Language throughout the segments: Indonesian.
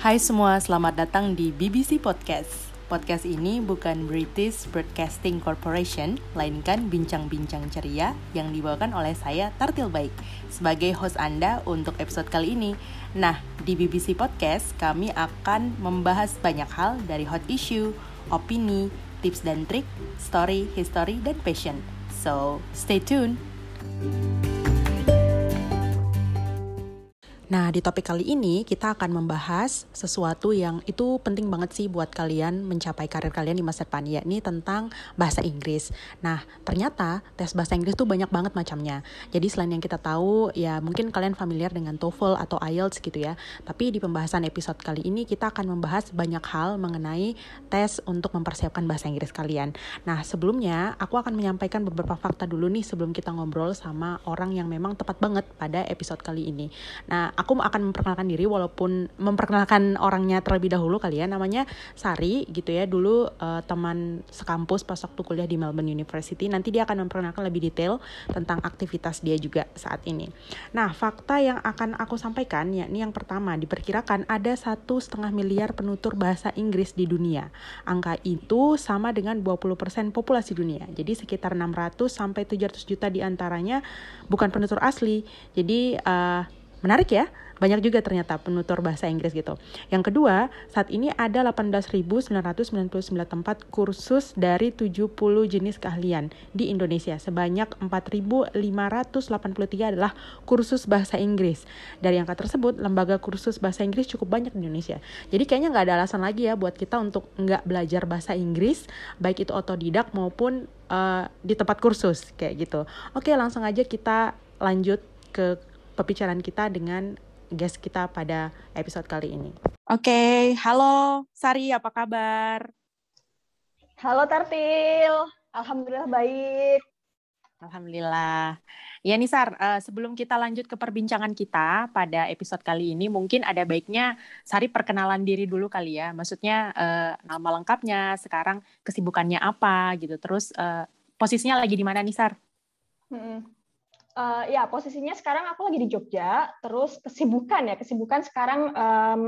Hai semua, selamat datang di BBC Podcast. Podcast ini bukan British Broadcasting Corporation, melainkan bincang-bincang ceria yang dibawakan oleh saya Tartil Baik sebagai host Anda untuk episode kali ini. Nah, di BBC Podcast kami akan membahas banyak hal dari hot issue, opini, tips dan trik, story, history, dan passion. So, stay tuned. Nah, di topik kali ini kita akan membahas sesuatu yang itu penting banget sih buat kalian mencapai karir kalian di masa depan, yakni tentang bahasa Inggris. Nah, ternyata tes bahasa Inggris tuh banyak banget macamnya. Jadi selain yang kita tahu, ya mungkin kalian familiar dengan TOEFL atau IELTS gitu ya. Tapi di pembahasan episode kali ini kita akan membahas banyak hal mengenai tes untuk mempersiapkan bahasa Inggris kalian. Nah, sebelumnya aku akan menyampaikan beberapa fakta dulu nih sebelum kita ngobrol sama orang yang memang tepat banget pada episode kali ini. Nah, aku akan memperkenalkan diri walaupun memperkenalkan orangnya terlebih dahulu kali ya. Namanya Sari gitu ya. Dulu uh, teman sekampus pas waktu kuliah di Melbourne University. Nanti dia akan memperkenalkan lebih detail tentang aktivitas dia juga saat ini. Nah fakta yang akan aku sampaikan yakni yang pertama diperkirakan ada satu setengah miliar penutur bahasa Inggris di dunia. Angka itu sama dengan 20% populasi dunia. Jadi sekitar 600 sampai 700 juta di antaranya bukan penutur asli. Jadi uh, Menarik ya? Banyak juga ternyata penutur bahasa Inggris gitu. Yang kedua, saat ini ada 18.999 tempat kursus dari 70 jenis keahlian di Indonesia. Sebanyak 4.583 adalah kursus bahasa Inggris. Dari angka tersebut, lembaga kursus bahasa Inggris cukup banyak di Indonesia. Jadi kayaknya nggak ada alasan lagi ya buat kita untuk nggak belajar bahasa Inggris, baik itu otodidak maupun uh, di tempat kursus kayak gitu. Oke, langsung aja kita lanjut ke pembicaraan kita dengan guest kita pada episode kali ini. Oke, okay, halo Sari, apa kabar? Halo Tartil, Alhamdulillah baik. Alhamdulillah. Ya Nisar, uh, sebelum kita lanjut ke perbincangan kita pada episode kali ini, mungkin ada baiknya Sari perkenalan diri dulu kali ya. Maksudnya uh, nama lengkapnya, sekarang kesibukannya apa gitu. Terus uh, posisinya lagi di mana Nisar? Hmm. Uh, ya posisinya sekarang aku lagi di Jogja, terus kesibukan ya kesibukan sekarang um,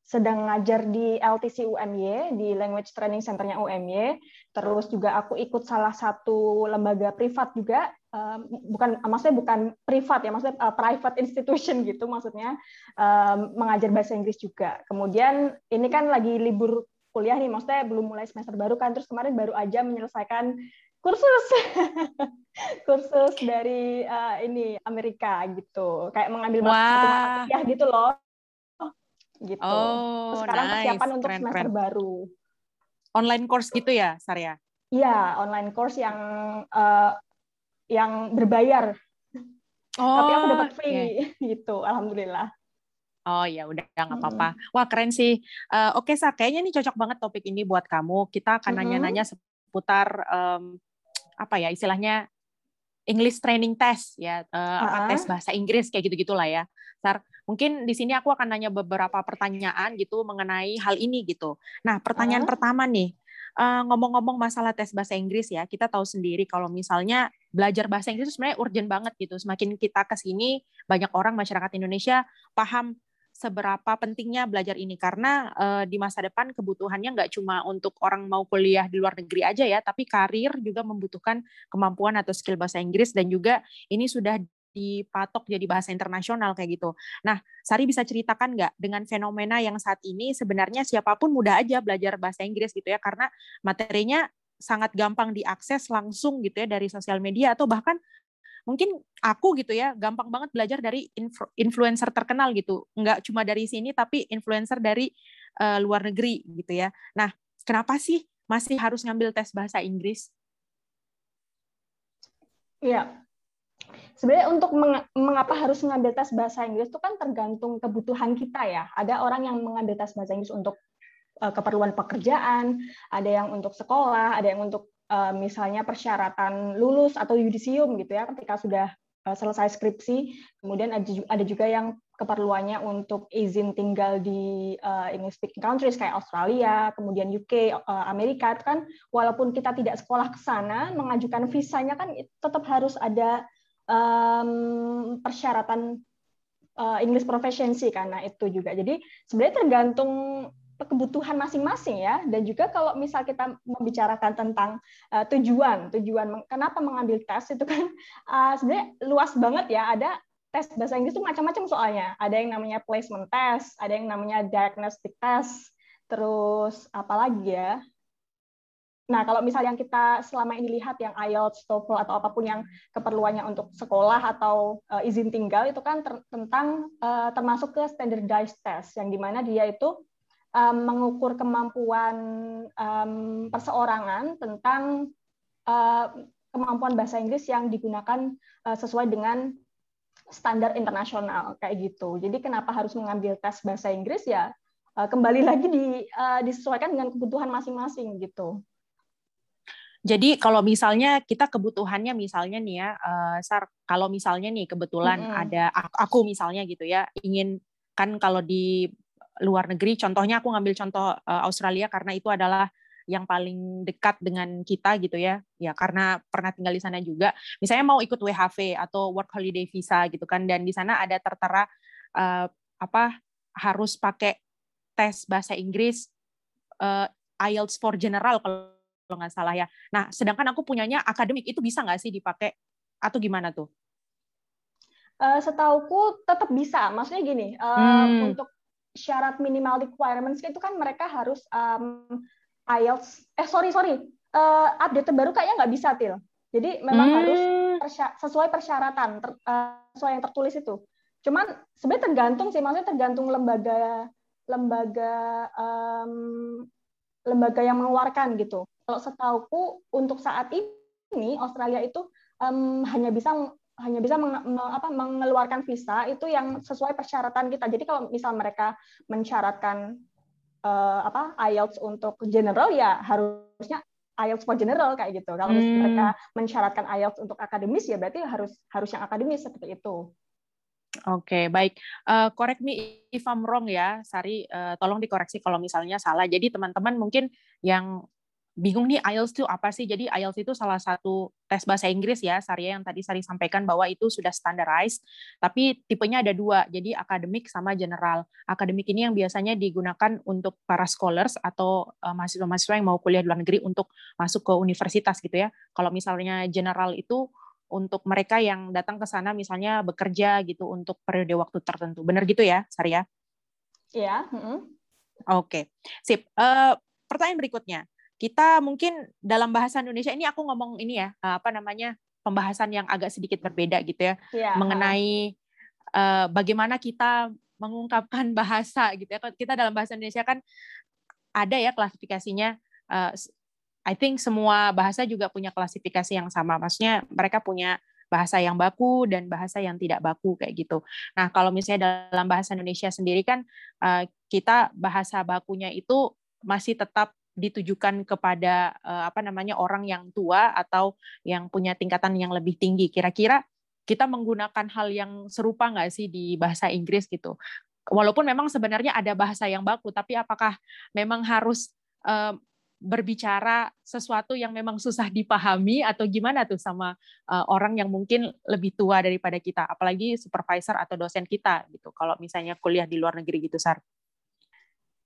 sedang ngajar di LTC UMY di Language Training Centernya UMY, terus juga aku ikut salah satu lembaga privat juga, um, bukan maksudnya bukan privat ya, maksudnya uh, private institution gitu maksudnya um, mengajar bahasa Inggris juga. Kemudian ini kan lagi libur kuliah nih, maksudnya belum mulai semester baru kan, terus kemarin baru aja menyelesaikan kursus kursus dari uh, ini Amerika gitu kayak mengambil wow. ya gitu loh gitu oh, sekarang nice. persiapan untuk keren, semester keren. baru online course gitu ya Sarya iya online course yang uh, yang berbayar oh, tapi aku dapat free okay. gitu alhamdulillah Oh ya udah nggak apa-apa. Wah keren sih. Uh, Oke okay, Sa, kayaknya ini cocok banget topik ini buat kamu. Kita akan nanya-nanya seputar um, apa ya istilahnya English training test ya uh, uh-huh. apa tes bahasa Inggris kayak gitu gitulah ya. Sar, mungkin di sini aku akan nanya beberapa pertanyaan gitu mengenai hal ini gitu. Nah, pertanyaan uh-huh. pertama nih, uh, ngomong-ngomong masalah tes bahasa Inggris ya, kita tahu sendiri kalau misalnya belajar bahasa Inggris itu sebenarnya urgent banget gitu. Semakin kita ke sini, banyak orang masyarakat Indonesia paham seberapa pentingnya belajar ini karena uh, di masa depan kebutuhannya nggak cuma untuk orang mau kuliah di luar negeri aja ya, tapi karir juga membutuhkan kemampuan atau skill bahasa Inggris dan juga ini sudah dipatok jadi bahasa internasional kayak gitu. Nah, Sari bisa ceritakan nggak dengan fenomena yang saat ini sebenarnya siapa pun mudah aja belajar bahasa Inggris gitu ya karena materinya sangat gampang diakses langsung gitu ya dari sosial media atau bahkan mungkin aku gitu ya gampang banget belajar dari influencer terkenal gitu. Nggak cuma dari sini tapi influencer dari uh, luar negeri gitu ya. Nah kenapa sih masih harus ngambil tes bahasa Inggris? Iya, sebenarnya untuk meng mengapa harus mengambil tes bahasa Inggris itu kan tergantung kebutuhan kita ya. Ada orang yang mengambil tes bahasa Inggris untuk uh, keperluan pekerjaan, ada yang untuk sekolah, ada yang untuk Eh, misalnya persyaratan lulus atau yudisium gitu ya ketika sudah eh, selesai skripsi kemudian ada juga yang keperluannya untuk izin tinggal di uh, English speaking countries kayak Australia, kemudian UK, uh, Amerika itu kan walaupun kita tidak sekolah ke sana, mengajukan visanya kan tetap harus ada um, persyaratan uh, English proficiency karena itu juga. Jadi sebenarnya tergantung kebutuhan masing-masing ya. Dan juga kalau misal kita membicarakan tentang uh, tujuan tujuan kenapa mengambil tes itu kan uh, sebenarnya luas banget ya. Ada tes bahasa Inggris itu macam-macam soalnya. Ada yang namanya placement test ada yang namanya diagnostic test terus apalagi ya? Nah, kalau misalnya yang kita selama ini lihat yang IELTS, TOEFL atau apa pun yang keperluannya untuk sekolah atau uh, izin tinggal itu kan tentang uh, termasuk ke standardized test yang di mana dia itu um, mengukur kemampuan um, perseorangan tentang uh, kemampuan bahasa Inggris yang digunakan uh, sesuai dengan standar internasional kayak gitu. Jadi kenapa harus mengambil tes bahasa Inggris ya uh, kembali lagi di, uh, disesuaikan dengan kebutuhan masing-masing gitu. Jadi kalau misalnya kita kebutuhannya misalnya nih ya, uh, Sar, kalau misalnya nih kebetulan mm -hmm. ada aku misalnya gitu ya, ingin kan kalau di luar negeri, contohnya aku ngambil contoh uh, Australia karena itu adalah yang paling dekat dengan kita gitu ya, ya karena pernah tinggal di sana juga. Misalnya mau ikut WHV atau Work Holiday Visa gitu kan, dan di sana ada tertera uh, apa harus pakai tes bahasa Inggris uh, IELTS for General kalau kalau nggak salah ya. Nah, sedangkan aku punyanya akademik itu bisa nggak sih dipakai atau gimana tuh? Uh, setauku tetap bisa. Maksudnya gini, uh, hmm. untuk syarat minimal requirements itu kan mereka harus um, IELTS. Eh sorry sorry, uh, update terbaru kayaknya nggak bisa til. Jadi memang hmm. harus persya sesuai persyaratan ter, uh, sesuai yang tertulis itu. Cuman sebenarnya tergantung sih, maksudnya tergantung lembaga lembaga um, lembaga yang mengeluarkan gitu. Kalau setauku untuk saat ini Australia itu um, hanya bisa hanya bisa meng, apa, mengeluarkan visa itu yang sesuai persyaratan kita. Jadi kalau misal mereka mensyaratkan uh, apa IELTS untuk general ya harusnya IELTS for general kayak gitu. Kalau hmm. mereka mensyaratkan IELTS untuk akademis ya berarti harus harus yang akademis seperti itu. Oke, okay, baik. Uh, correct me if I'm wrong ya, Sari. Uh, tolong dikoreksi kalau misalnya salah. Jadi teman-teman mungkin yang bingung nih IELTS itu apa sih? Jadi IELTS itu salah satu tes bahasa Inggris ya, Sari yang tadi Sari sampaikan bahwa itu sudah standardized, tapi tipenya ada dua, jadi akademik sama general. Akademik ini yang biasanya digunakan untuk para scholars atau uh, mahasiswa-mahasiswa yang mau kuliah di luar negeri untuk masuk ke universitas gitu ya. Kalau misalnya general itu untuk mereka yang datang ke sana misalnya bekerja gitu untuk periode waktu tertentu. Benar gitu ya, Sari ya? Iya. Mm -hmm. Oke, okay. sip. Uh, pertanyaan berikutnya kita mungkin dalam bahasa Indonesia ini aku ngomong ini ya apa namanya pembahasan yang agak sedikit berbeda gitu ya, ya. mengenai uh, bagaimana kita mengungkapkan bahasa gitu ya kita dalam bahasa Indonesia kan ada ya klasifikasinya uh, I think semua bahasa juga punya klasifikasi yang sama maksudnya mereka punya bahasa yang baku dan bahasa yang tidak baku kayak gitu. Nah, kalau misalnya dalam bahasa Indonesia sendiri kan uh, kita bahasa bakunya itu masih tetap ditujukan kepada uh, apa namanya orang yang tua atau yang punya tingkatan yang lebih tinggi. Kira-kira kita menggunakan hal yang serupa nggak sih di bahasa Inggris gitu? Walaupun memang sebenarnya ada bahasa yang baku, tapi apakah memang harus uh, berbicara sesuatu yang memang susah dipahami atau gimana tuh sama uh, orang yang mungkin lebih tua daripada kita, apalagi supervisor atau dosen kita gitu. Kalau misalnya kuliah di luar negeri gitu, Sar.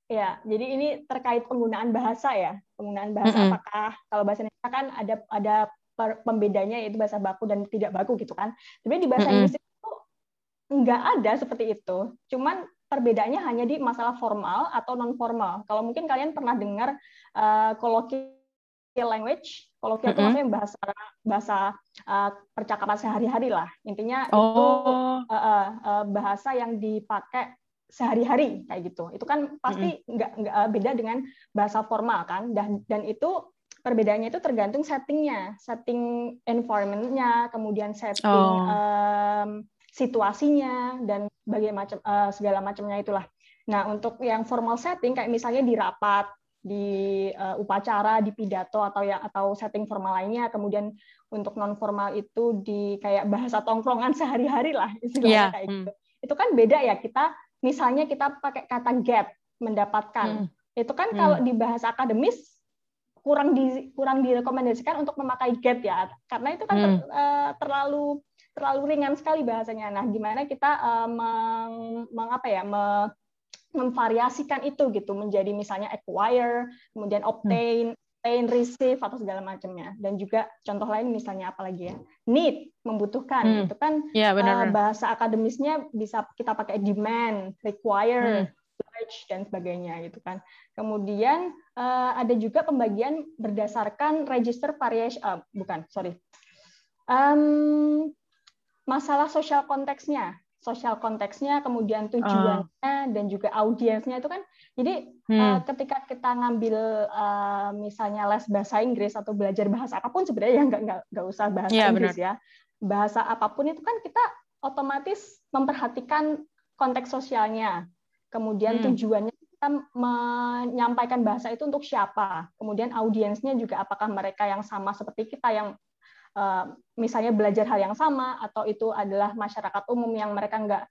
Ya, jadi ini terkait penggunaan bahasa ya. Penggunaan bahasa mm -hmm. apakah kalau bahasa Indonesia kan ada ada pembedanya yaitu bahasa baku dan tidak baku gitu kan. Tapi di bahasa mm -hmm. Inggris itu nggak ada seperti itu. Cuman perbedaannya hanya di masalah formal atau non formal. Kalau mungkin kalian pernah dengar uh, colloquial language, colloquial mm -hmm. itu maksudnya bahasa bahasa uh, percakapan sehari-hari lah. Intinya oh. itu uh, uh, uh, bahasa yang dipakai sehari-hari kayak gitu. Itu kan pasti nggak nggak eh, beda dengan bahasa formal kan. Dan dan itu perbedaannya itu tergantung settingnya, setting environmentnya, kemudian setting oh. um, situasinya dan bagaimana macam uh, segala macamnya itulah. Nah untuk yang formal setting kayak misalnya di rapat, di uh, upacara, di pidato atau yang atau setting formal lainnya, kemudian untuk non formal itu di kayak bahasa tongkrongan sehari-hari lah istilahnya yeah. kayak hmm. gitu. Itu kan beda ya kita misalnya kita pakai kata get mendapatkan hmm. itu kan hmm. kalau di bahasa akademis kurang di kurang direkomendasikan untuk memakai get ya karena itu kan ter, uh, terlalu terlalu ringan sekali bahasanya. Nah, gimana kita uh, meng, meng apa ya, me, memvariasikan itu gitu menjadi misalnya acquire, kemudian hmm. obtain, hmm. Obtain, receive atau segala macamnya. Dan juga contoh lain misalnya apa lagi ya? Need, membutuhkan. Hmm. Itu kan ya, benar, uh, bahasa akademisnya bisa kita pakai demand, require, hmm. dan sebagainya gitu kan. Kemudian uh, ada juga pembagian berdasarkan register variation uh, bukan, sorry. Um, masalah sosial konteksnya, sosial konteksnya, kemudian tujuannya uh. dan juga audiensnya itu kan. Jadi hmm. uh, ketika kita ngambil uh, misalnya les bahasa Inggris atau belajar bahasa apa pun sebenarnya ya nggak usah bahasa ya, Inggris benar. ya, bahasa apa pun itu kan kita otomatis memperhatikan konteks sosialnya, kemudian hmm. tujuannya kita menyampaikan bahasa itu untuk siapa, kemudian audiensnya juga apakah mereka yang sama seperti kita yang misalnya belajar hal yang sama atau itu adalah masyarakat umum yang mereka nggak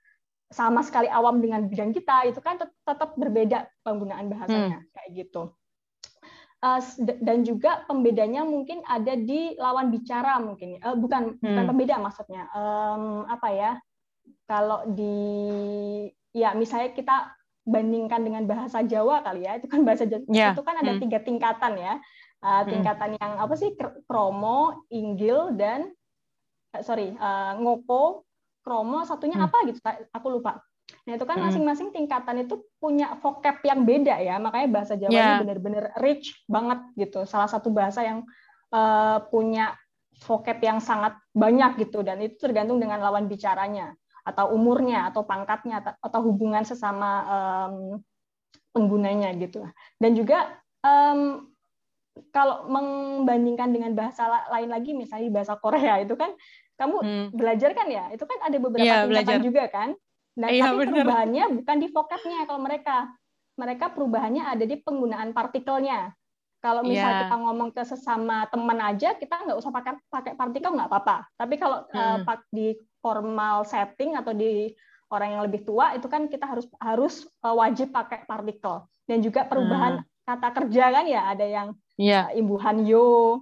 sama sekali awam dengan bidang kita itu kan tetap berbeda penggunaan bahasanya hmm. kayak gitu uh, dan juga pembedanya mungkin ada di lawan bicara mungkin uh, bukan hmm. bukan pembeda maksudnya um, apa ya kalau di ya misalnya kita bandingkan dengan bahasa Jawa kali ya itu kan bahasa Jawa yeah. itu kan ada hmm. tiga tingkatan ya uh, tingkatan hmm. yang apa sih kromo, inggil dan uh, sorry uh, ngoko, kromo satunya hmm. apa gitu aku lupa. Nah itu kan hmm. masing-masing tingkatan itu punya vocab yang beda ya makanya bahasa Jawa yeah. ini benar-benar rich banget gitu. Salah satu bahasa yang uh, punya vocab yang sangat banyak gitu dan itu tergantung dengan lawan bicaranya atau umurnya atau pangkatnya atau hubungan sesama um, penggunanya gitu dan juga um, kalau membandingkan dengan bahasa lain lagi misalnya bahasa Korea itu kan kamu hmm. belajar kan ya itu kan ada beberapa yeah, tingkatan juga kan dan yeah, tapi bener. perubahannya bukan di vocabnya kalau mereka mereka perubahannya ada di penggunaan partikelnya kalau misal yeah. kita ngomong ke sesama teman aja kita nggak usah pakai pakai partikel nggak apa-apa tapi kalau hmm. uh, di formal setting atau di orang yang lebih tua itu kan kita harus harus uh, wajib pakai partikel dan juga perubahan hmm. kata kerja kan ya ada yang yeah. imbuhan yo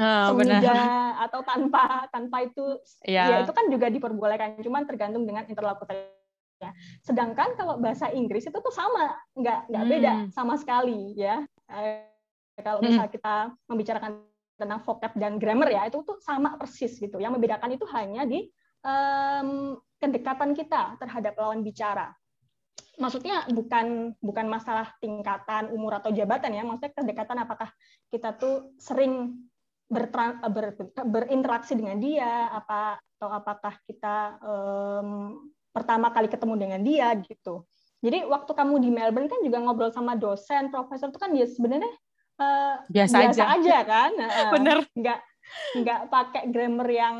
Oh, semida atau tanpa tanpa itu yeah. ya itu kan juga diperbolehkan cuman tergantung dengan interlokutornya sedangkan kalau bahasa Inggris itu tuh sama nggak nggak hmm. beda sama sekali ya eh, kalau misal hmm. kita membicarakan tentang vocab dan grammar ya itu tuh sama persis gitu yang membedakan itu hanya di um, kedekatan kita terhadap lawan bicara maksudnya bukan bukan masalah tingkatan umur atau jabatan ya maksudnya kedekatan apakah kita tuh sering bertran, ber, berinteraksi dengan dia apa atau apakah kita um, pertama kali ketemu dengan dia gitu. Jadi waktu kamu di Melbourne kan juga ngobrol sama dosen profesor itu kan dia sebenarnya uh, biasa, biasa aja. aja kan? Uh, bener. Nggak nggak pakai grammar yang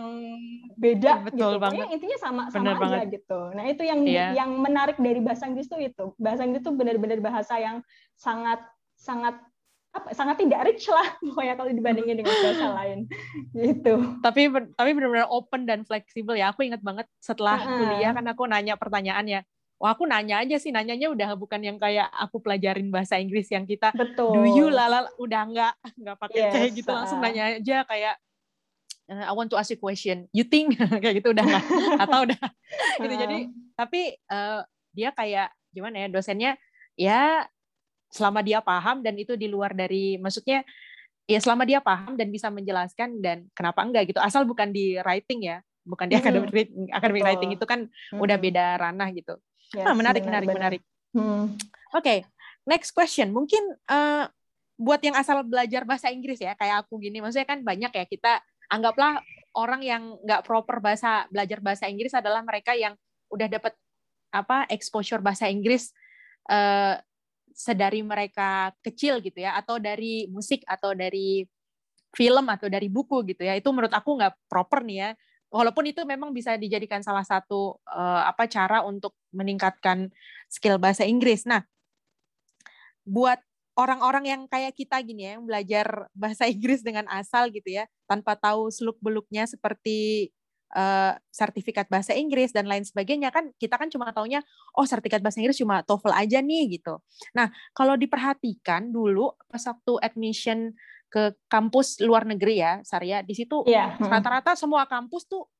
beda Betul gitu. Banget. intinya sama sama aja banget. gitu. Nah, itu yang yeah. yang menarik dari bahasa Inggris itu itu. Bahasa Inggris itu benar-benar bahasa yang sangat sangat apa sangat tidak rich lah pokoknya kalau dibandingin dengan bahasa lain gitu. Tapi tapi benar-benar open dan fleksibel ya. Aku ingat banget setelah uh -huh. kuliah kan aku nanya pertanyaan ya. Wah aku nanya aja sih, nanyanya udah bukan yang kayak aku pelajarin bahasa Inggris yang kita Betul. do you lala udah nggak nggak pakai yes, kayak gitu langsung nanya aja kayak eh, I want to ask you question, you think? Kayak gitu udah nggak atau udah gitu. Jadi tapi uh, dia kayak gimana ya dosennya ya selama dia paham dan itu di luar dari maksudnya ya selama dia paham dan bisa menjelaskan dan kenapa enggak gitu. Asal bukan di writing ya bukan di academic writing, academic writing itu kan hmm. udah beda ranah gitu Yes, ah, menarik, benar, menarik, benar. menarik. Hmm. Oke, okay. next question. Mungkin uh, buat yang asal belajar bahasa Inggris ya, kayak aku gini, maksudnya kan banyak ya kita anggaplah orang yang nggak proper bahasa belajar bahasa Inggris adalah mereka yang udah dapat apa exposure bahasa Inggris uh, sedari mereka kecil gitu ya, atau dari musik atau dari film atau dari buku gitu ya. Itu menurut aku nggak proper nih ya walaupun itu memang bisa dijadikan salah satu uh, apa cara untuk meningkatkan skill bahasa Inggris. Nah, buat orang-orang yang kayak kita gini ya, yang belajar bahasa Inggris dengan asal gitu ya, tanpa tahu seluk-beluknya seperti uh, sertifikat bahasa Inggris dan lain sebagainya kan kita kan cuma taunya oh sertifikat bahasa Inggris cuma TOEFL aja nih gitu. Nah, kalau diperhatikan dulu pas waktu admission ke kampus luar negeri ya, Sarya. Di situ yeah. rata-rata semua kampus tuh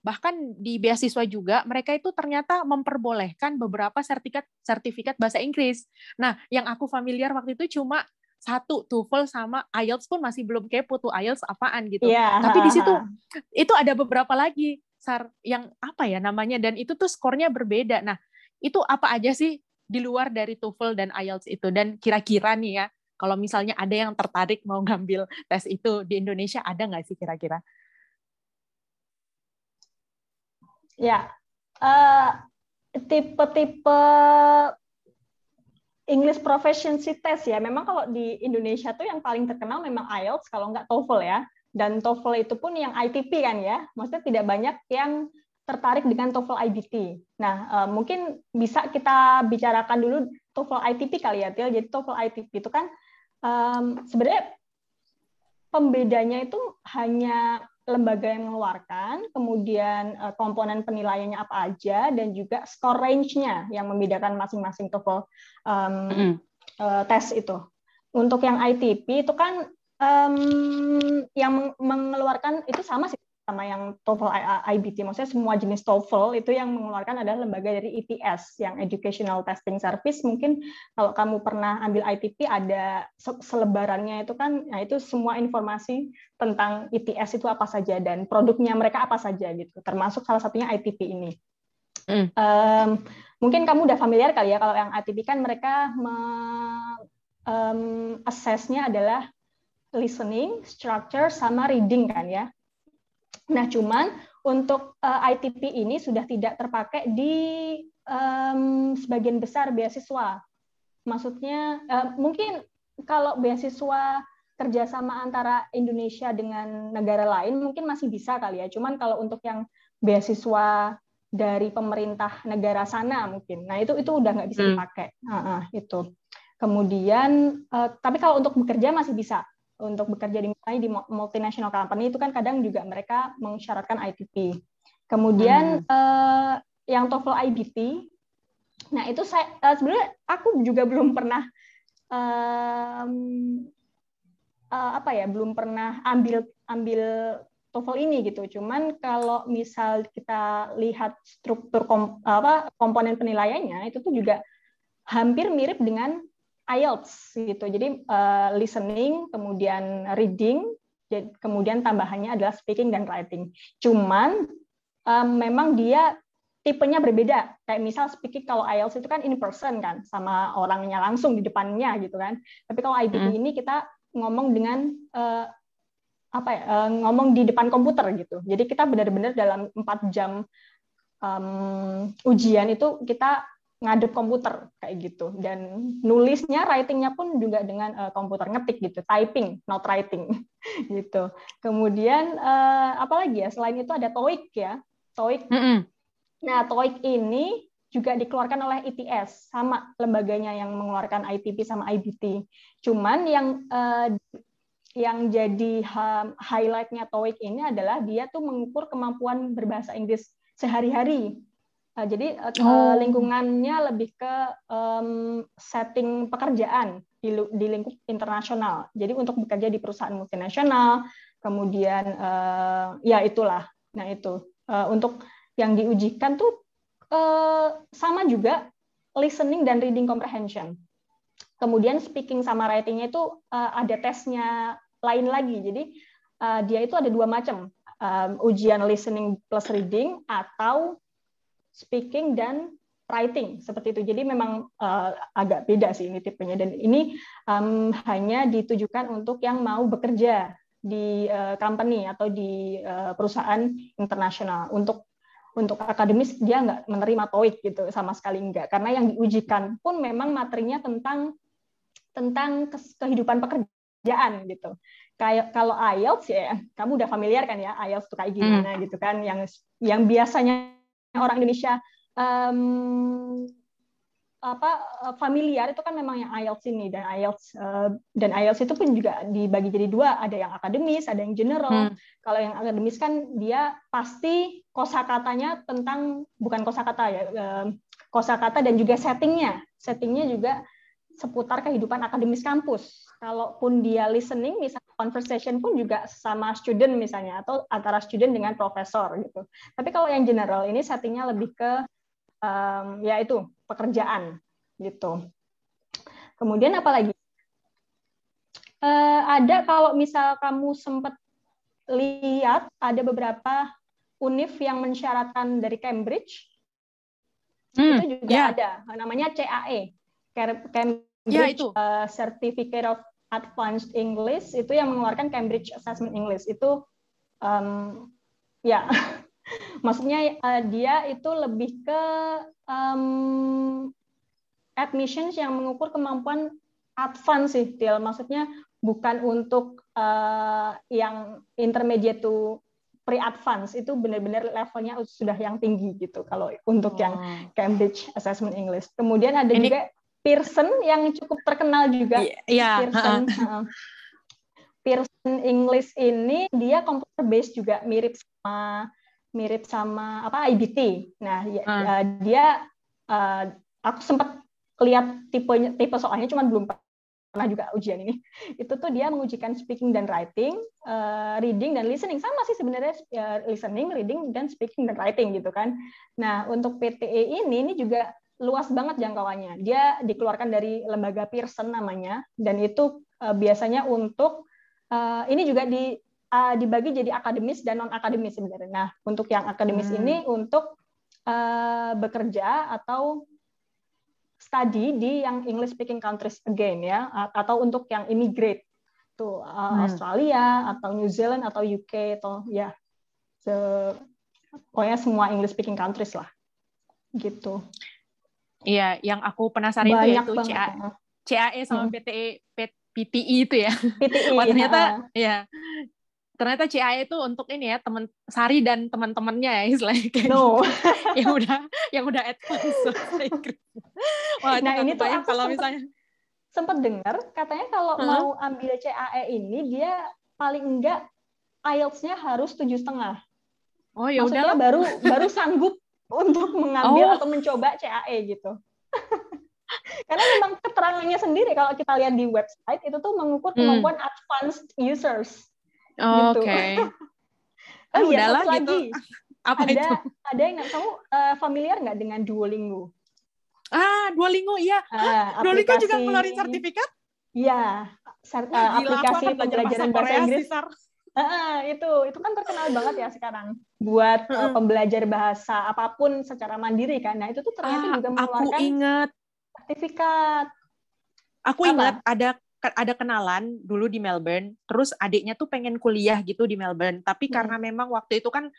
bahkan di beasiswa juga mereka itu ternyata memperbolehkan beberapa sertifikat sertifikat bahasa Inggris. Nah, yang aku familiar waktu itu cuma satu TOEFL sama IELTS pun masih belum kepo tuh IELTS apaan gitu. Yeah. Tapi di situ itu ada beberapa lagi sar yang apa ya namanya dan itu tuh skornya berbeda. Nah, itu apa aja sih di luar dari TOEFL dan IELTS itu dan kira-kira nih ya kalau misalnya ada yang tertarik mau ngambil tes itu di Indonesia ada nggak sih kira-kira? Ya, uh, tipe-tipe English Proficiency Test ya. Memang kalau di Indonesia tuh yang paling terkenal memang IELTS kalau nggak TOEFL ya. Dan TOEFL itu pun yang ITP kan ya. Maksudnya tidak banyak yang tertarik dengan TOEFL IBT. Nah, uh, mungkin bisa kita bicarakan dulu TOEFL ITP kali ya, Til. Jadi TOEFL ITP itu kan um, sebenarnya pembedanya itu hanya lembaga yang mengeluarkan, kemudian uh, komponen penilaiannya apa aja, dan juga score range-nya yang membedakan masing-masing TOEFL um, mm. uh, tes itu. Untuk yang ITP itu kan um, yang mengeluarkan itu sama sih sama yang TOEFL IBT, maksudnya semua jenis TOEFL itu yang mengeluarkan adalah lembaga dari ETS, yang Educational Testing Service. Mungkin kalau kamu pernah ambil ITP ada selebarannya itu kan, nah itu semua informasi tentang ETS itu apa saja dan produknya mereka apa saja gitu, termasuk salah satunya ITP ini. Mm. Um, mungkin kamu udah familiar kali ya kalau yang ITP kan mereka me, um, assessnya adalah listening, structure, sama reading kan ya. Nah, cuman untuk uh, eh, ITP ini sudah tidak terpakai di um, sebagian besar beasiswa. Maksudnya uh, mungkin kalau beasiswa kerjasama antara Indonesia dengan negara lain mungkin masih bisa kali ya. Cuman kalau untuk yang beasiswa dari pemerintah negara sana mungkin, nah itu itu udah nggak bisa hmm. dipakai. Hmm. Uh, uh, itu. Kemudian, uh, tapi kalau untuk bekerja masih bisa untuk bekerja di di multinational company itu kan kadang juga mereka mensyaratkan ITP. Kemudian hmm. uh, yang TOEFL IBT, nah itu saya uh, sebenarnya aku juga belum pernah um, uh, apa ya, belum pernah ambil ambil TOEFL ini gitu. Cuman kalau misal kita lihat struktur kom, apa komponen penilaiannya itu tuh juga hampir mirip dengan IELTS gitu. Jadi uh, listening, kemudian reading, kemudian tambahannya adalah speaking dan writing. Cuman um, memang dia tipenya berbeda. Kayak misal speaking kalau IELTS itu kan in person kan, sama orangnya langsung di depannya gitu kan. Tapi kalau IBT hmm. ini kita ngomong dengan uh, apa ya, uh, ngomong di depan komputer gitu. Jadi kita benar-benar dalam empat jam um, ujian itu kita ngadep komputer kayak gitu. Dan nulisnya writingnya pun juga dengan uh, komputer ngetik gitu typing not writing gitu. Kemudian uh, apa lagi ya? Selain itu ada TOEIC ya TOEIC mm -hmm. nah TOEIC ini juga dikeluarkan oleh ITS sama lembaganya yang mengeluarkan ITP sama IBT cuman yang uh, yang jadi highlightnya TOEIC ini adalah dia tuh mengukur kemampuan berbahasa Inggris sehari-hari Uh, jadi uh, oh. lingkungannya lebih ke um, setting pekerjaan di, di lingkup internasional. Jadi untuk bekerja di perusahaan multinasional, kemudian uh, ya itulah. Nah itu uh, untuk yang diujikan tuh uh, sama juga listening dan reading comprehension. Kemudian speaking sama writingnya itu uh, ada tesnya lain lagi. Jadi uh, dia itu ada dua macam, um, ujian listening plus reading atau speaking dan writing seperti itu. Jadi memang uh, agak beda sih ini tipenya dan ini um, hanya ditujukan untuk yang mau bekerja di uh, company atau di uh, perusahaan internasional. Untuk untuk akademis dia nggak menerima TOEIC gitu sama sekali enggak karena yang diujikan pun memang materinya tentang tentang kehidupan pekerjaan gitu. Kayak kalau IELTS ya kamu udah familiar kan ya IELTS itu kayak gimana hmm. gitu kan yang yang biasanya orang Indonesia um, apa familiar itu kan memang yang IELTS ini dan IELTS uh, dan IELTS itu pun juga dibagi jadi dua. Ada yang akademis ada yang general. Hmm. kalau yang akademis kan dia pasti kosakatanya tentang bukan kosakata ya uh, kosakata dan juga settingnya. Settingnya juga seputar kehidupan akademis kampus. Kalaupun dia listening misalnya conversation pun juga sama student misalnya atau antara student dengan profesor gitu. Tapi kalau yang general ini settingnya lebih ke um, ya itu pekerjaan gitu. Kemudian apa lagi? Uh, ada kalau misal kamu sempat lihat ada beberapa univ yang mensyaratkan dari Cambridge hmm, itu juga yeah. ada namanya CAE Cambridge yeah, itu. Uh, Certificate of Advanced English itu yang mengeluarkan Cambridge Assessment English itu um, ya maksudnya uh, dia itu lebih ke um, admissions yang mengukur kemampuan advance sih, Til. Maksudnya bukan untuk uh, yang intermediate to pre-advance itu benar-benar levelnya sudah yang tinggi gitu kalau untuk oh. yang Cambridge Assessment English. Kemudian ada Ini... juga Pearson yang cukup terkenal juga. Iya. Yeah. Pearson. Uh, Pearson English ini dia computer based juga mirip sama mirip sama apa IBT. Nah, uh. dia uh, aku sempat lihat tipe tipe soalnya cuma belum pernah juga ujian ini itu tuh dia mengujikan speaking dan writing uh, reading dan listening sama sih sebenarnya uh, listening reading dan speaking dan writing gitu kan nah untuk PTE ini ini juga luas banget jangkauannya dia dikeluarkan dari lembaga Pearson namanya dan itu uh, biasanya untuk uh, ini juga di uh, dibagi jadi akademis dan non akademis sebenarnya nah untuk yang akademis hmm. ini untuk uh, bekerja atau study di yang English speaking countries again ya atau untuk yang immigrate tuh uh, hmm. Australia atau New Zealand atau UK atau ya so, pokoknya semua English speaking countries lah gitu. Iya, yang aku penasaran Banyak itu, itu CA, CAE sama hmm. PTE PTI itu ya. PTI. Wah, ternyata ya ternyata CIA itu untuk ini ya teman Sari dan teman-temannya ya istilahnya kayak no. gitu. yang udah yang udah advance Wah, nah ini tuh aku kalau misalnya sempat dengar katanya kalau huh? mau ambil CAE ini dia paling enggak IELTS-nya harus tujuh setengah. Oh ya udah baru baru sanggup untuk mengambil oh. atau mencoba CAE gitu. Karena memang keterangannya sendiri kalau kita lihat di website itu tuh mengukur hmm. kemampuan hmm. advanced users gitu. Oke. Okay. oh iya, satu gitu. lagi. Apa ada, itu? Ada yang kamu uh, familiar nggak dengan Duolingo? Ah, Duolingo iya. Uh, Duolingo juga ngeluarin sertifikat? Iya, sert, uh, aplikasi pembelajaran bahasa, Inggris. Uh, itu itu kan terkenal banget ya sekarang buat uh, pembelajar bahasa apa pun secara mandiri kan. Nah itu tuh ternyata ah, juga mengeluarkan aku ingat. sertifikat. Aku Apa? ingat ada ada kenalan dulu di Melbourne, terus adiknya tuh pengen kuliah gitu di Melbourne, tapi hmm. karena memang waktu itu kan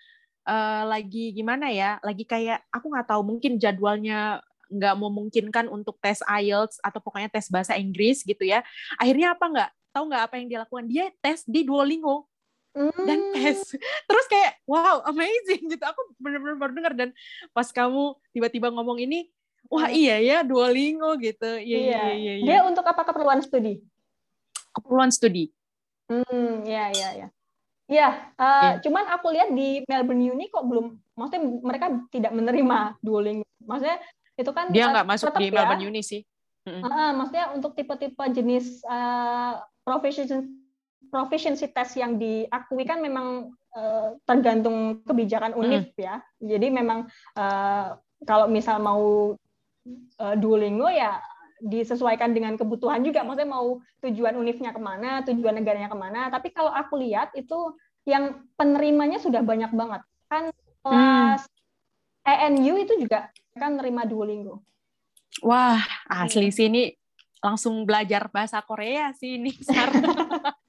uh, lagi gimana ya, lagi kayak aku nggak tahu mungkin jadwalnya nggak memungkinkan untuk tes IELTS atau pokoknya tes bahasa Inggris gitu ya. Akhirnya apa nggak? Tahu nggak apa yang dia lakukan? Dia tes di Duolingo dan hmm. tes. Terus kayak wow amazing gitu. Aku benar-benar baru dengar dan pas kamu tiba-tiba ngomong ini, wah iya ya Duolingo gitu. Iya iya iya. iya. iya. Dia untuk apa keperluan studi? keperluan studi. Hmm, ya, ya, ya. Ya, uh, yeah. cuman aku lihat di Melbourne Uni kok belum, maksudnya mereka tidak menerima Duolingo. Maksudnya itu kan dia nggak masuk di ya, Melbourne Uni sih. Mm-hmm. Uh, maksudnya untuk tipe-tipe jenis uh, proficiency proficiency test yang diakui kan memang uh, tergantung kebijakan univ mm. ya. Jadi memang uh, kalau misal mau uh, Duolingo ya disesuaikan dengan kebutuhan juga. Maksudnya mau tujuan univnya ke mana, tujuan negaranya ke mana. Tapi kalau aku lihat itu yang penerimanya sudah banyak banget. Kan kelas hmm. ENU itu juga kan nerima Duolingo. Wah, asli hmm. sih ini langsung belajar bahasa Korea sih ini.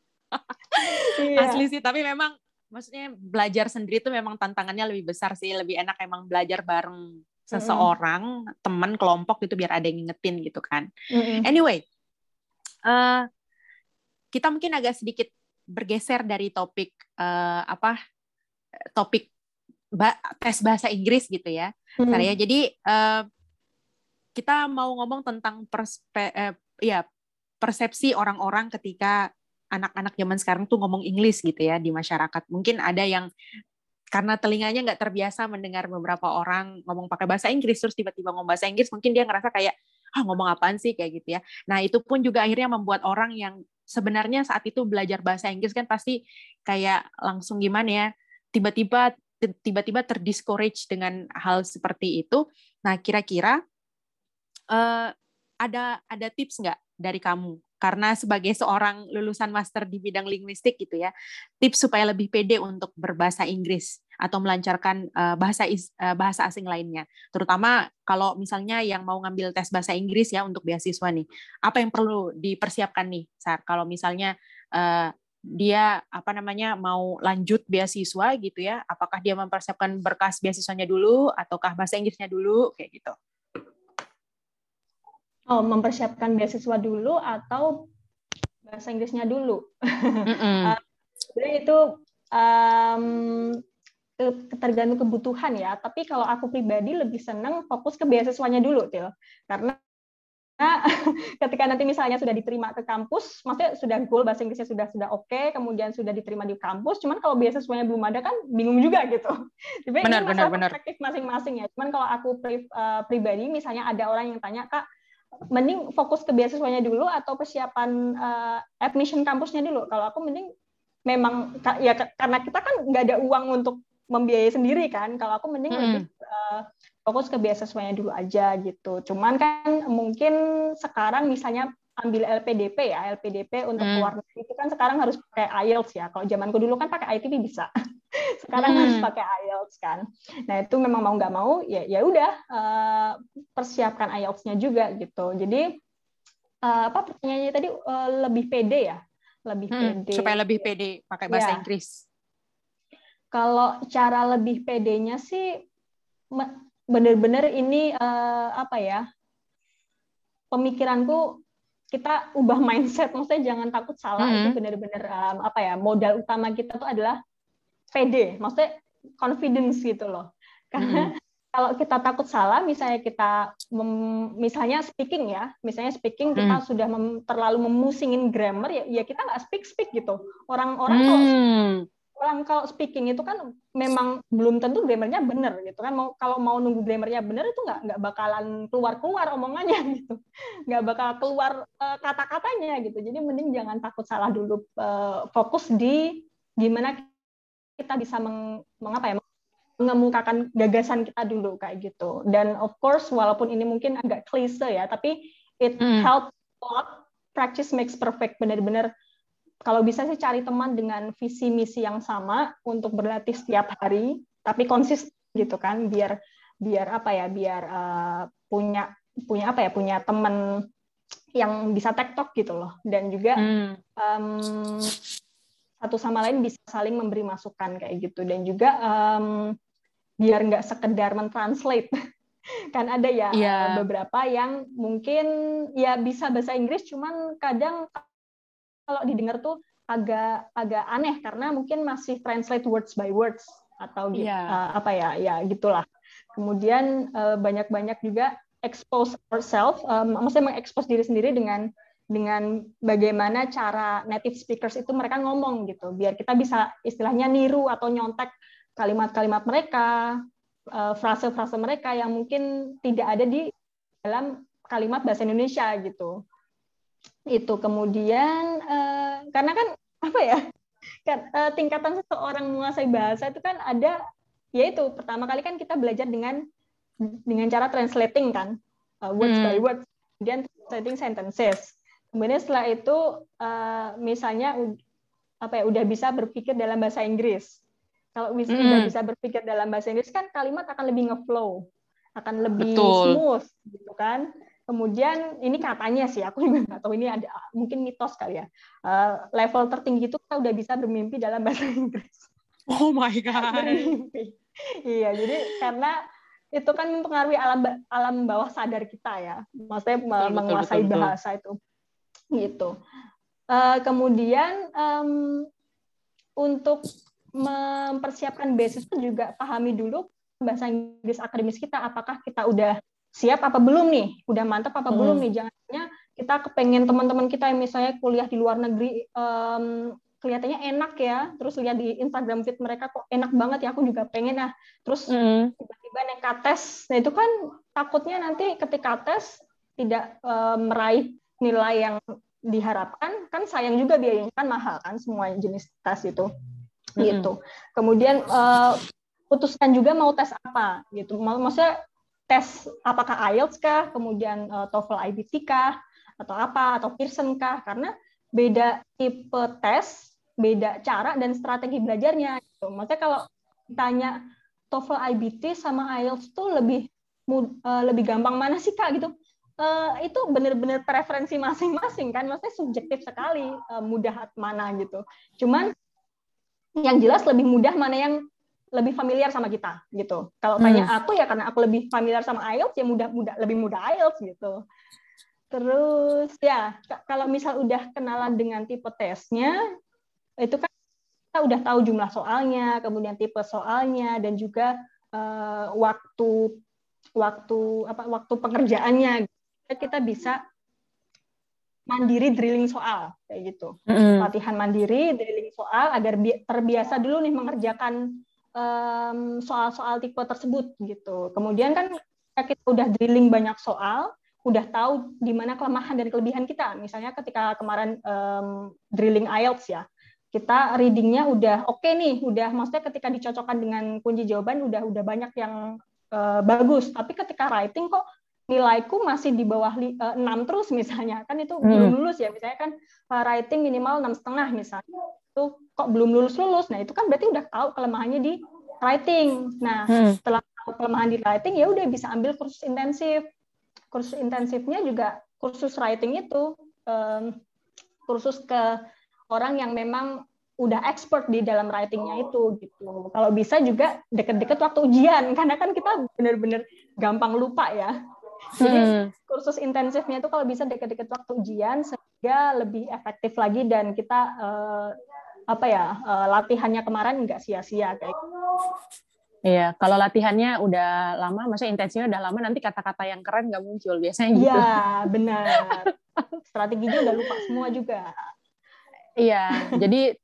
iya. Asli sih, tapi memang maksudnya belajar sendiri itu memang tantangannya lebih besar sih, lebih enak emang belajar bareng seseorang, mm-hmm. teman, kelompok gitu biar ada yang ngingetin gitu kan. Mm-hmm. Anyway, uh, kita mungkin agak sedikit bergeser dari topik uh, apa topik ba- tes bahasa Inggris gitu ya, mm-hmm. Jadi uh, kita mau ngomong tentang perspe, uh, ya persepsi orang-orang ketika anak-anak zaman sekarang tuh ngomong Inggris gitu ya di masyarakat. Mungkin ada yang karena telinganya nggak terbiasa mendengar beberapa orang ngomong pakai bahasa Inggris terus tiba-tiba ngomong bahasa Inggris mungkin dia ngerasa kayak ah ngomong apaan sih kayak gitu ya nah itu pun juga akhirnya membuat orang yang sebenarnya saat itu belajar bahasa Inggris kan pasti kayak langsung gimana ya tiba-tiba tiba-tiba terdiscourage dengan hal seperti itu. Nah, kira-kira uh, ada ada tips nggak dari kamu? Karena sebagai seorang lulusan master di bidang linguistik gitu ya, tips supaya lebih pede untuk berbahasa Inggris atau melancarkan uh, bahasa is, uh, bahasa asing lainnya. Terutama kalau misalnya yang mau ngambil tes bahasa Inggris ya untuk beasiswa nih, apa yang perlu dipersiapkan nih, Sar? Kalau misalnya uh, dia apa namanya mau lanjut beasiswa gitu ya apakah dia mempersiapkan berkas beasiswanya dulu ataukah bahasa Inggrisnya dulu kayak gitu oh mempersiapkan beasiswa dulu atau bahasa Inggrisnya dulu mm -mm. uh, itu um, tergantung kebutuhan ya tapi kalau aku pribadi lebih senang fokus ke beasiswanya dulu Til karena ketika nanti misalnya sudah diterima ke kampus, maksudnya sudah goal bahasa Inggrisnya sudah sudah oke, okay, kemudian sudah diterima di kampus, cuman kalau beasiswanya belum ada kan bingung juga gitu. Jadi benar, ini benar, benar. perspektif masing-masing ya. Cuman kalau aku pri, uh, pribadi, misalnya ada orang yang tanya kak, mending fokus ke beasiswanya dulu atau persiapan uh, admission kampusnya dulu. Kalau aku mending memang ya karena kita kan nggak ada uang untuk membiayai sendiri kan. Kalau aku mending hmm. lebih uh, fokus ke beasiswanya dulu aja gitu. Cuman kan mungkin sekarang misalnya ambil LPDP ya, LPDP untuk hmm. luar negeri itu kan sekarang harus pakai IELTS ya. Kalau zamanku dulu kan pakai ITB bisa. sekarang hmm. harus pakai IELTS kan. Nah, itu memang mau nggak mau ya ya udah uh, persiapkan IELTS-nya juga gitu. Jadi uh, apa pertanyaannya tadi uh, lebih pede ya? Lebih hmm, pede. Supaya lebih pede pakai bahasa ya. Inggris. Kalau cara lebih pedenya sih benar-benar ini uh, apa ya pemikiranku kita ubah mindset maksudnya jangan takut salah mm -hmm. itu benar-benar um, apa ya modal utama kita tuh adalah PD maksudnya confidence gitu loh karena mm -hmm. kalau kita takut salah misalnya kita mem, misalnya speaking ya misalnya speaking kita mm. sudah mem, terlalu memusingin grammar ya ya kita nggak speak speak gitu orang-orang mm. kalau orang kalau speaking itu kan memang belum tentu grammarnya benar gitu kan mau kalau mau nunggu grammarnya benar itu nggak nggak bakalan keluar keluar omongannya gitu nggak bakal keluar uh, kata-katanya gitu jadi mending jangan takut salah dulu uh, fokus di gimana kita bisa meng, mengapa ya mengemukakan gagasan kita dulu kayak gitu dan of course walaupun ini mungkin agak klise ya tapi it hmm. help a lot practice makes perfect benar-benar kalau bisa sih cari teman dengan visi misi yang sama untuk berlatih setiap hari tapi konsisten gitu kan biar biar apa ya biar uh, punya punya apa ya punya teman yang bisa tektok gitu loh dan juga hmm. um, satu sama lain bisa saling memberi masukan kayak gitu dan juga um, biar nggak sekedar mentranslate kan ada ya yeah. beberapa yang mungkin ya bisa bahasa Inggris cuman kadang kalau didengar tuh agak agak aneh karena mungkin masih translate words by words atau gitu yeah. uh, apa ya ya gitulah. Kemudian uh, banyak-banyak juga expose ourselves, um, maksudnya mengekspos diri sendiri dengan dengan bagaimana cara native speakers itu mereka ngomong gitu, biar kita bisa istilahnya niru atau nyontek kalimat-kalimat mereka, uh, frase-frase mereka yang mungkin tidak ada di dalam kalimat bahasa Indonesia gitu. Itu kemudian uh, karena kan apa ya kan uh, tingkatan seseorang menguasai bahasa itu kan ada yaitu pertama kali kan kita belajar dengan dengan cara translating kan words hmm. by words kemudian translating sentences kemudian setelah itu uh, misalnya apa ya udah bisa berpikir dalam bahasa Inggris kalau bisa hmm. udah bisa berpikir dalam bahasa Inggris kan kalimat akan lebih ngeflow akan lebih Betul. smooth gitu kan Kemudian ini katanya sih, aku juga nggak tahu ini ada mungkin mitos kali ya. Uh, level tertinggi itu kita udah bisa bermimpi dalam bahasa Inggris. Oh my god. Bermimpi. Iya, jadi karena itu kan mempengaruhi alam alam bawah sadar kita ya. Maksudnya betul, menguasai betul, bahasa betul. itu. Gitu. Uh, kemudian um, untuk mempersiapkan basis itu juga pahami dulu bahasa Inggris akademis kita apakah kita udah siap apa belum nih? Udah mantap apa hmm. belum nih? Jangannya kita kepengen teman-teman kita yang misalnya kuliah di luar negeri um, kelihatannya enak ya, terus lihat di Instagram feed mereka kok enak banget ya, aku juga pengen nah. Terus hmm. tiba-tiba nekat tes. Nah, itu kan takutnya nanti ketika tes tidak um, meraih nilai yang diharapkan kan sayang juga biayanya kan mahal kan semua jenis tes itu. Gitu. Kemudian uh, putuskan juga mau tes apa gitu. Maksudnya tes apakah IELTS kah kemudian uh, TOEFL IBT kah atau apa atau Pearson kah. Karena beda tipe tes beda cara dan strategi belajarnya gitu. maksudnya kalau tanya TOEFL IBT sama IELTS tuh lebih uh, lebih gampang mana sih kak gitu uh, itu benar-benar preferensi masing-masing kan maksudnya subjektif sekali uh, mudah mana gitu. Cuman yang jelas lebih mudah mana yang lebih familiar sama kita gitu. Kalau hmm. tanya aku ya karena aku lebih familiar sama IELTS ya mudah mudah lebih mudah IELTS gitu. Terus ya kalau misal udah kenalan dengan tipe tesnya itu kan kita udah tahu jumlah soalnya kemudian tipe soalnya dan juga uh, waktu waktu apa waktu pengerjaannya kita bisa mandiri drilling soal kayak gitu. Mm. latihan mandiri drilling soal agar terbiasa dulu nih mengerjakan soal-soal tipe tersebut gitu. Kemudian kan kita udah drilling banyak soal udah tahu di mana kelemahan dan kelebihan kita. Misalnya ketika kemarin um, drilling IELTS ya kita readingnya udah oke okay nih udah maksudnya ketika dicocokkan dengan kunci jawaban udah udah banyak yang uh, bagus. Tapi ketika writing kok nilaiku masih di bawah eh, 6 terus misalnya kan itu hmm. belum lulus ya misalnya kan uh, writing minimal enam setengah misalnya itu kok belum lulus lulus nah itu kan berarti udah tahu kelemahannya di writing nah hmm. setelah tahu kelemahan di writing ya udah bisa ambil kursus intensif kursus intensifnya juga kursus writing itu um, kursus ke orang yang memang udah expert di dalam writingnya itu gitu. Kalau bisa juga deket-deket waktu ujian karena kan kita bener-bener gampang lupa ya. Jadi hmm. kursus intensifnya itu kalau bisa deket-deket waktu ujian sehingga lebih efektif lagi dan kita uh, apa ya uh, latihannya kemarin nggak sia-sia kayak. Gitu. Iya, kalau latihannya udah lama, maksudnya intensinya udah lama, nanti kata-kata yang keren nggak muncul biasanya gitu. Iya, benar. Strateginya udah lupa semua juga. Iya, jadi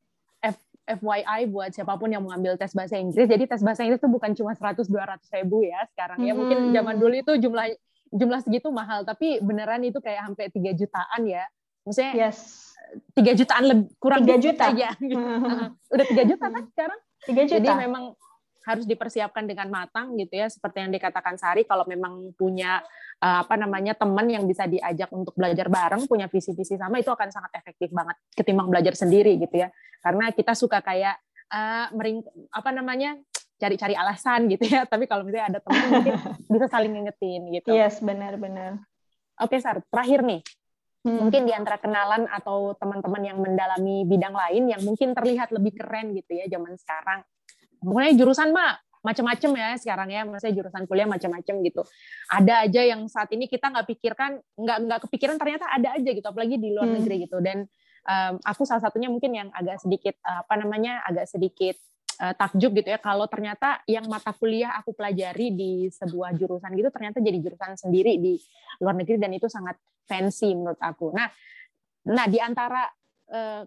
FYI buat siapa pun yang mengambil tes bahasa Inggris, jadi tes bahasa Inggris itu bukan cuma 100-200 ribu ya sekarang ya. Mungkin zaman dulu itu jumlah jumlah segitu mahal tapi beneran itu kayak sampai tiga jutaan ya. Maksudnya yes. tiga jutaan lebih kurang tiga juta. aja gitu. udah tiga juta kan sekarang? Tiga juta. Jadi memang harus dipersiapkan dengan matang gitu ya seperti yang dikatakan Sari kalau memang punya uh, apa namanya teman yang bisa diajak untuk belajar bareng punya visi-visi sama itu akan sangat efektif banget ketimbang belajar sendiri gitu ya. Karena kita suka kayak uh, mering apa namanya cari-cari alasan gitu ya. Tapi kalau misalnya ada teman mungkin bisa saling ngingetin gitu. Yes, benar-benar. Oke, Sar. Terakhir nih. Hmm. Mungkin di antara kenalan atau teman-teman yang mendalami bidang lain yang mungkin terlihat lebih keren gitu ya zaman sekarang. Mulai jurusan mah macam-macam ya sekarang ya, maksudnya jurusan kuliah macam-macam gitu. Ada aja yang saat ini kita nggak pikirkan, nggak nggak kepikiran ternyata ada aja gitu, apalagi di luar hmm. negeri gitu. Dan um, aku salah satunya mungkin yang agak sedikit apa namanya, agak sedikit uh, takjub gitu ya. Kalau ternyata yang mata kuliah aku pelajari di sebuah jurusan gitu ternyata jadi jurusan sendiri di luar negeri dan itu sangat fancy menurut aku. Nah, nah di antara uh,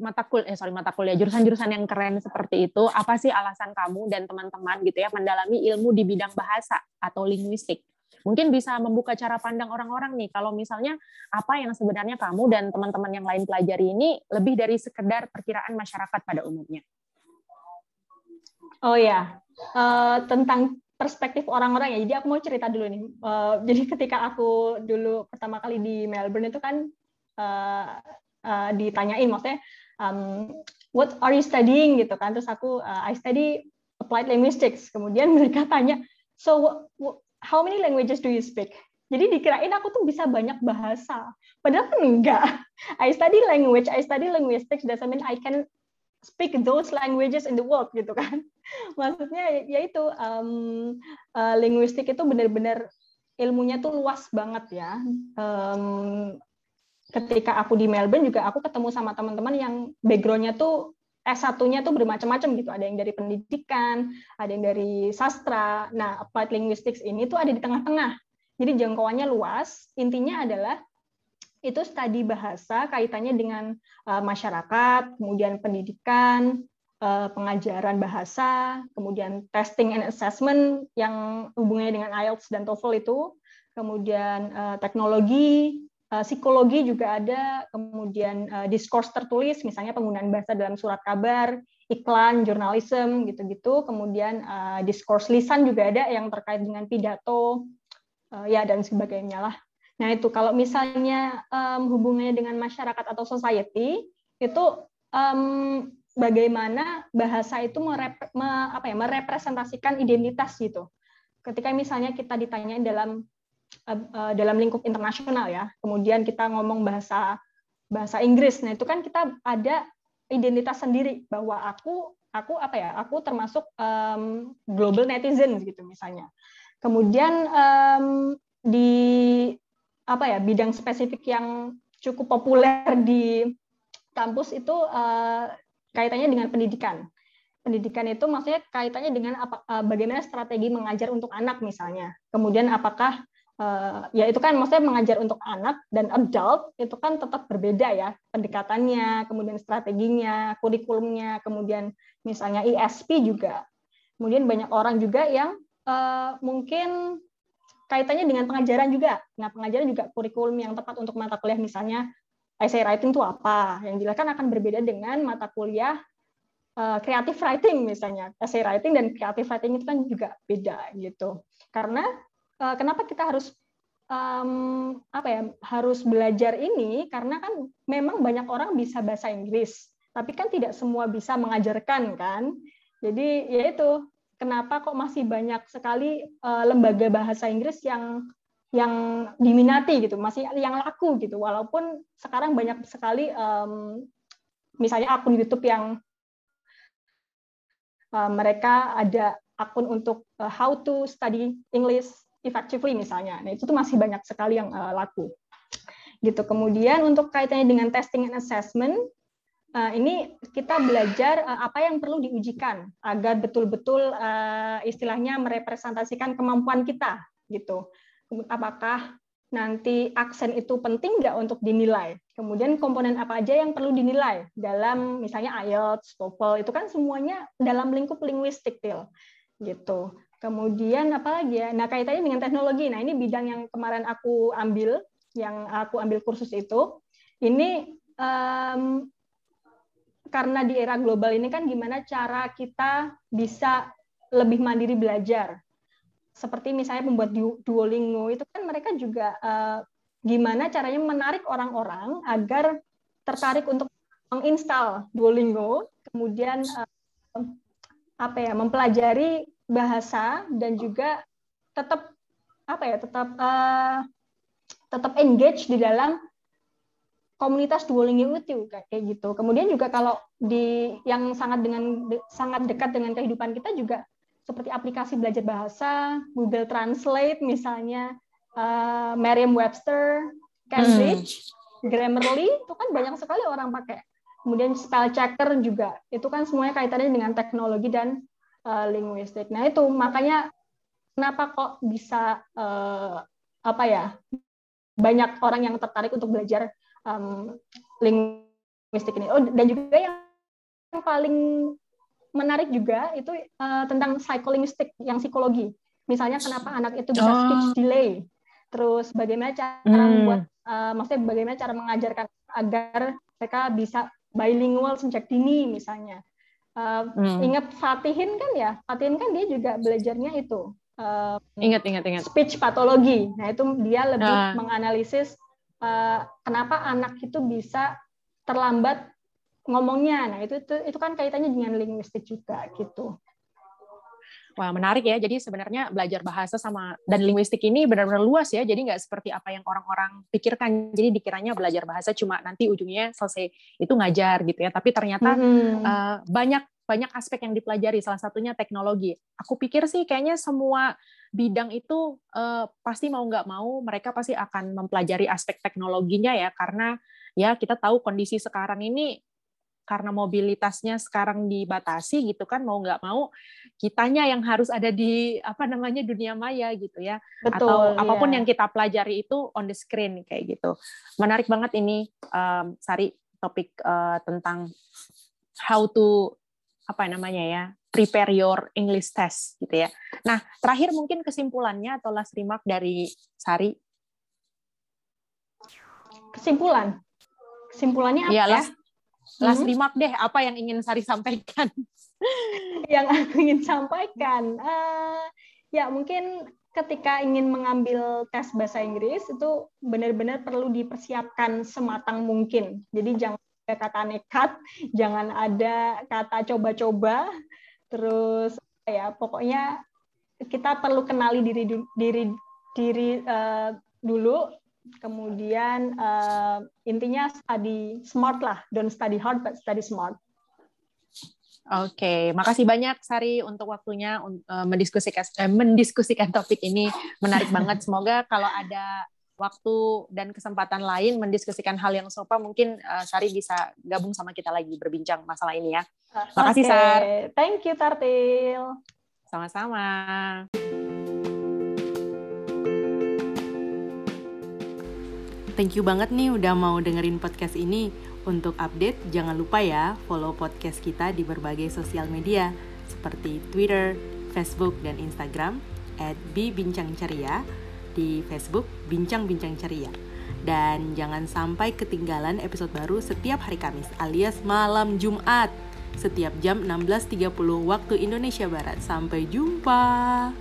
mata kuliah eh sorry mata kuliah jurusan-jurusan yang keren seperti itu apa sih alasan kamu dan teman-teman gitu ya mendalami ilmu di bidang bahasa atau linguistik? Mungkin bisa membuka cara pandang orang-orang nih. Kalau misalnya apa yang sebenarnya kamu dan teman-teman yang lain pelajari ini lebih dari sekedar perkiraan masyarakat pada umumnya Oh ya, uh, tentang perspektif orang-orang ya. Jadi aku mau cerita dulu nih. Uh, jadi ketika aku dulu pertama kali di Melbourne itu kan uh, uh, ditanyain, maksudnya um, what are you studying gitu kan? Terus aku uh, I study applied linguistics. Kemudian mereka tanya, so how many languages do you speak? Jadi dikirain aku tuh bisa banyak bahasa. Padahal kan enggak. I study language, I study linguistics doesn't mean I can speak those languages in the world gitu kan maksudnya yaitu um, uh, linguistik itu benar-benar ilmunya tuh luas banget ya um, ketika aku di Melbourne juga aku ketemu sama teman-teman yang backgroundnya tuh S1-nya tuh bermacam-macam gitu. Ada yang dari pendidikan, ada yang dari sastra. Nah, applied linguistics ini tuh ada di tengah-tengah. Jadi jangkauannya luas. Intinya adalah itu studi bahasa kaitannya dengan uh, masyarakat, kemudian pendidikan, uh, pengajaran bahasa, kemudian testing and assessment yang hubungannya dengan IELTS dan TOEFL itu, kemudian uh, teknologi, uh, psikologi juga ada, kemudian uh, diskurs tertulis, misalnya penggunaan bahasa dalam surat kabar, iklan, jurnalisme, gitu-gitu. Kemudian uh, diskurs lisan juga ada yang terkait dengan pidato, uh, ya dan sebagainya lah. Nah itu kalau misalnya um, hubungannya dengan masyarakat atau society itu um, bagaimana bahasa itu merep, me, apa ya, merepresentasikan identitas gitu. Ketika misalnya kita ditanya dalam uh, dalam lingkup internasional ya, kemudian kita ngomong bahasa bahasa Inggris, nah itu kan kita ada identitas sendiri bahwa aku aku apa ya, aku termasuk um, global netizen gitu misalnya. Kemudian um, di apa ya bidang spesifik yang cukup populer di kampus itu uh, kaitannya dengan pendidikan. Pendidikan itu maksudnya kaitannya dengan apa, uh, bagaimana strategi mengajar untuk anak misalnya. Kemudian apakah uh, ya itu kan maksudnya mengajar untuk anak dan adult itu kan tetap berbeda ya pendekatannya, kemudian strateginya, kurikulumnya, kemudian misalnya ISP juga. Kemudian banyak orang juga yang uh, mungkin kaitannya dengan pengajaran juga. Nah, pengajaran juga kurikulum yang tepat untuk mata kuliah misalnya essay writing itu apa? Yang jelas kan akan berbeda dengan mata kuliah uh, creative writing misalnya. Essay writing dan creative writing itu kan juga beda gitu. Karena uh, kenapa kita harus um, apa ya harus belajar ini karena kan memang banyak orang bisa bahasa Inggris, tapi kan tidak semua bisa mengajarkan kan. Jadi ya itu kenapa kok masih banyak sekali uh, lembaga bahasa Inggris yang yang diminati gitu, masih yang laku gitu. Walaupun sekarang banyak sekali um, misalnya akun YouTube yang uh, mereka ada akun untuk uh, how to study English effectively misalnya. Nah, itu tuh masih banyak sekali yang uh, laku. Gitu. Kemudian untuk kaitannya dengan testing and assessment, uh, ini kita belajar uh, apa yang perlu diujikan agar betul-betul uh, istilahnya merepresentasikan kemampuan kita gitu apakah nanti aksen itu penting nggak untuk dinilai. Kemudian komponen apa aja yang perlu dinilai dalam misalnya IELTS, TOEFL itu kan semuanya dalam lingkup linguistik til gitu. Kemudian apa lagi ya? Nah kaitannya dengan teknologi. Nah ini bidang yang kemarin aku ambil, yang aku ambil kursus itu. Ini um, karena di era global ini kan gimana cara kita bisa lebih mandiri belajar. Seperti misalnya membuat Duolingo itu kan mereka juga uh, gimana caranya menarik orang-orang agar tertarik untuk menginstal Duolingo, kemudian uh, apa ya mempelajari bahasa dan juga tetap apa ya tetap uh, tetap engage di dalam komunitas Duolingo itu kayak gitu. Kemudian juga kalau di yang sangat dengan sangat dekat dengan kehidupan kita juga seperti aplikasi belajar bahasa, Google Translate misalnya, uh, Merriam-Webster, Cambridge, hmm. Grammarly, itu kan banyak sekali orang pakai. Kemudian spell checker juga, itu kan semuanya kaitannya dengan teknologi dan uh, linguistik. Nah itu makanya kenapa kok bisa uh, apa ya banyak orang yang tertarik untuk belajar um, linguistik ini. Oh dan juga yang paling menarik juga itu uh, tentang psycholinguistik yang psikologi. Misalnya kenapa anak itu bisa oh. speech delay, terus bagaimana cara hmm. membuat, uh, maksudnya bagaimana cara mengajarkan agar mereka bisa bilingual sejak dini misalnya. Uh, hmm. Ingat Fatihin kan ya, Fatihin kan dia juga belajarnya itu. Uh, ingat, ingat, ingat. Speech patologi. Nah itu dia lebih uh. menganalisis kenapa anak itu bisa terlambat ngomongnya. Nah, itu, itu itu kan kaitannya dengan linguistik juga gitu. Wah, menarik ya. Jadi sebenarnya belajar bahasa sama dan linguistik ini benar-benar luas ya. Jadi nggak seperti apa yang orang-orang pikirkan. Jadi dikiranya belajar bahasa cuma nanti ujungnya selesai itu ngajar gitu ya. Tapi ternyata hmm. uh, banyak banyak aspek yang dipelajari. Salah satunya teknologi. Aku pikir sih kayaknya semua bidang itu uh, pasti mau nggak mau mereka pasti akan mempelajari aspek teknologinya ya. Karena ya kita tahu kondisi sekarang ini karena mobilitasnya sekarang dibatasi gitu kan mau nggak mau kitanya yang harus ada di apa namanya dunia maya gitu ya Betul, atau iya. apa pun yang kita pelajari itu on the screen kayak gitu menarik banget ini um, Sari topik uh, tentang how to apa namanya ya prepare your English test gitu ya nah terakhir mungkin kesimpulannya atau last remark dari Sari kesimpulan. Kesimpulannya apa ya? ya? Last, last hmm. remark deh, apa yang ingin Sari sampaikan? yang aku ingin sampaikan, uh, ya mungkin ketika ingin mengambil tes bahasa Inggris itu benar-benar perlu dipersiapkan sematang mungkin. Jadi jangan ada kata nekat, jangan ada kata coba-coba, terus ya pokoknya kita perlu kenali diri diri diri uh, dulu kemudian uh, intinya study smart lah don't study hard but study smart Oke, okay. makasih banyak Sari untuk waktunya uh, mendiskusikan uh, mendiskusikan topik ini menarik banget. Semoga kalau ada waktu dan kesempatan lain mendiskusikan hal yang serupa, mungkin uh, Sari bisa gabung sama kita lagi berbincang masalah ini ya. Makasih okay. Sar. Thank you Tartil. Sama-sama. Thank you banget nih udah mau dengerin podcast ini. Untuk update, jangan lupa ya follow podcast kita di berbagai sosial media seperti Twitter, Facebook, dan Instagram at Bincang Ceria di Facebook Bincang Bincang Ceria. Dan jangan sampai ketinggalan episode baru setiap hari Kamis alias malam Jumat setiap jam 16.30 waktu Indonesia Barat. Sampai jumpa.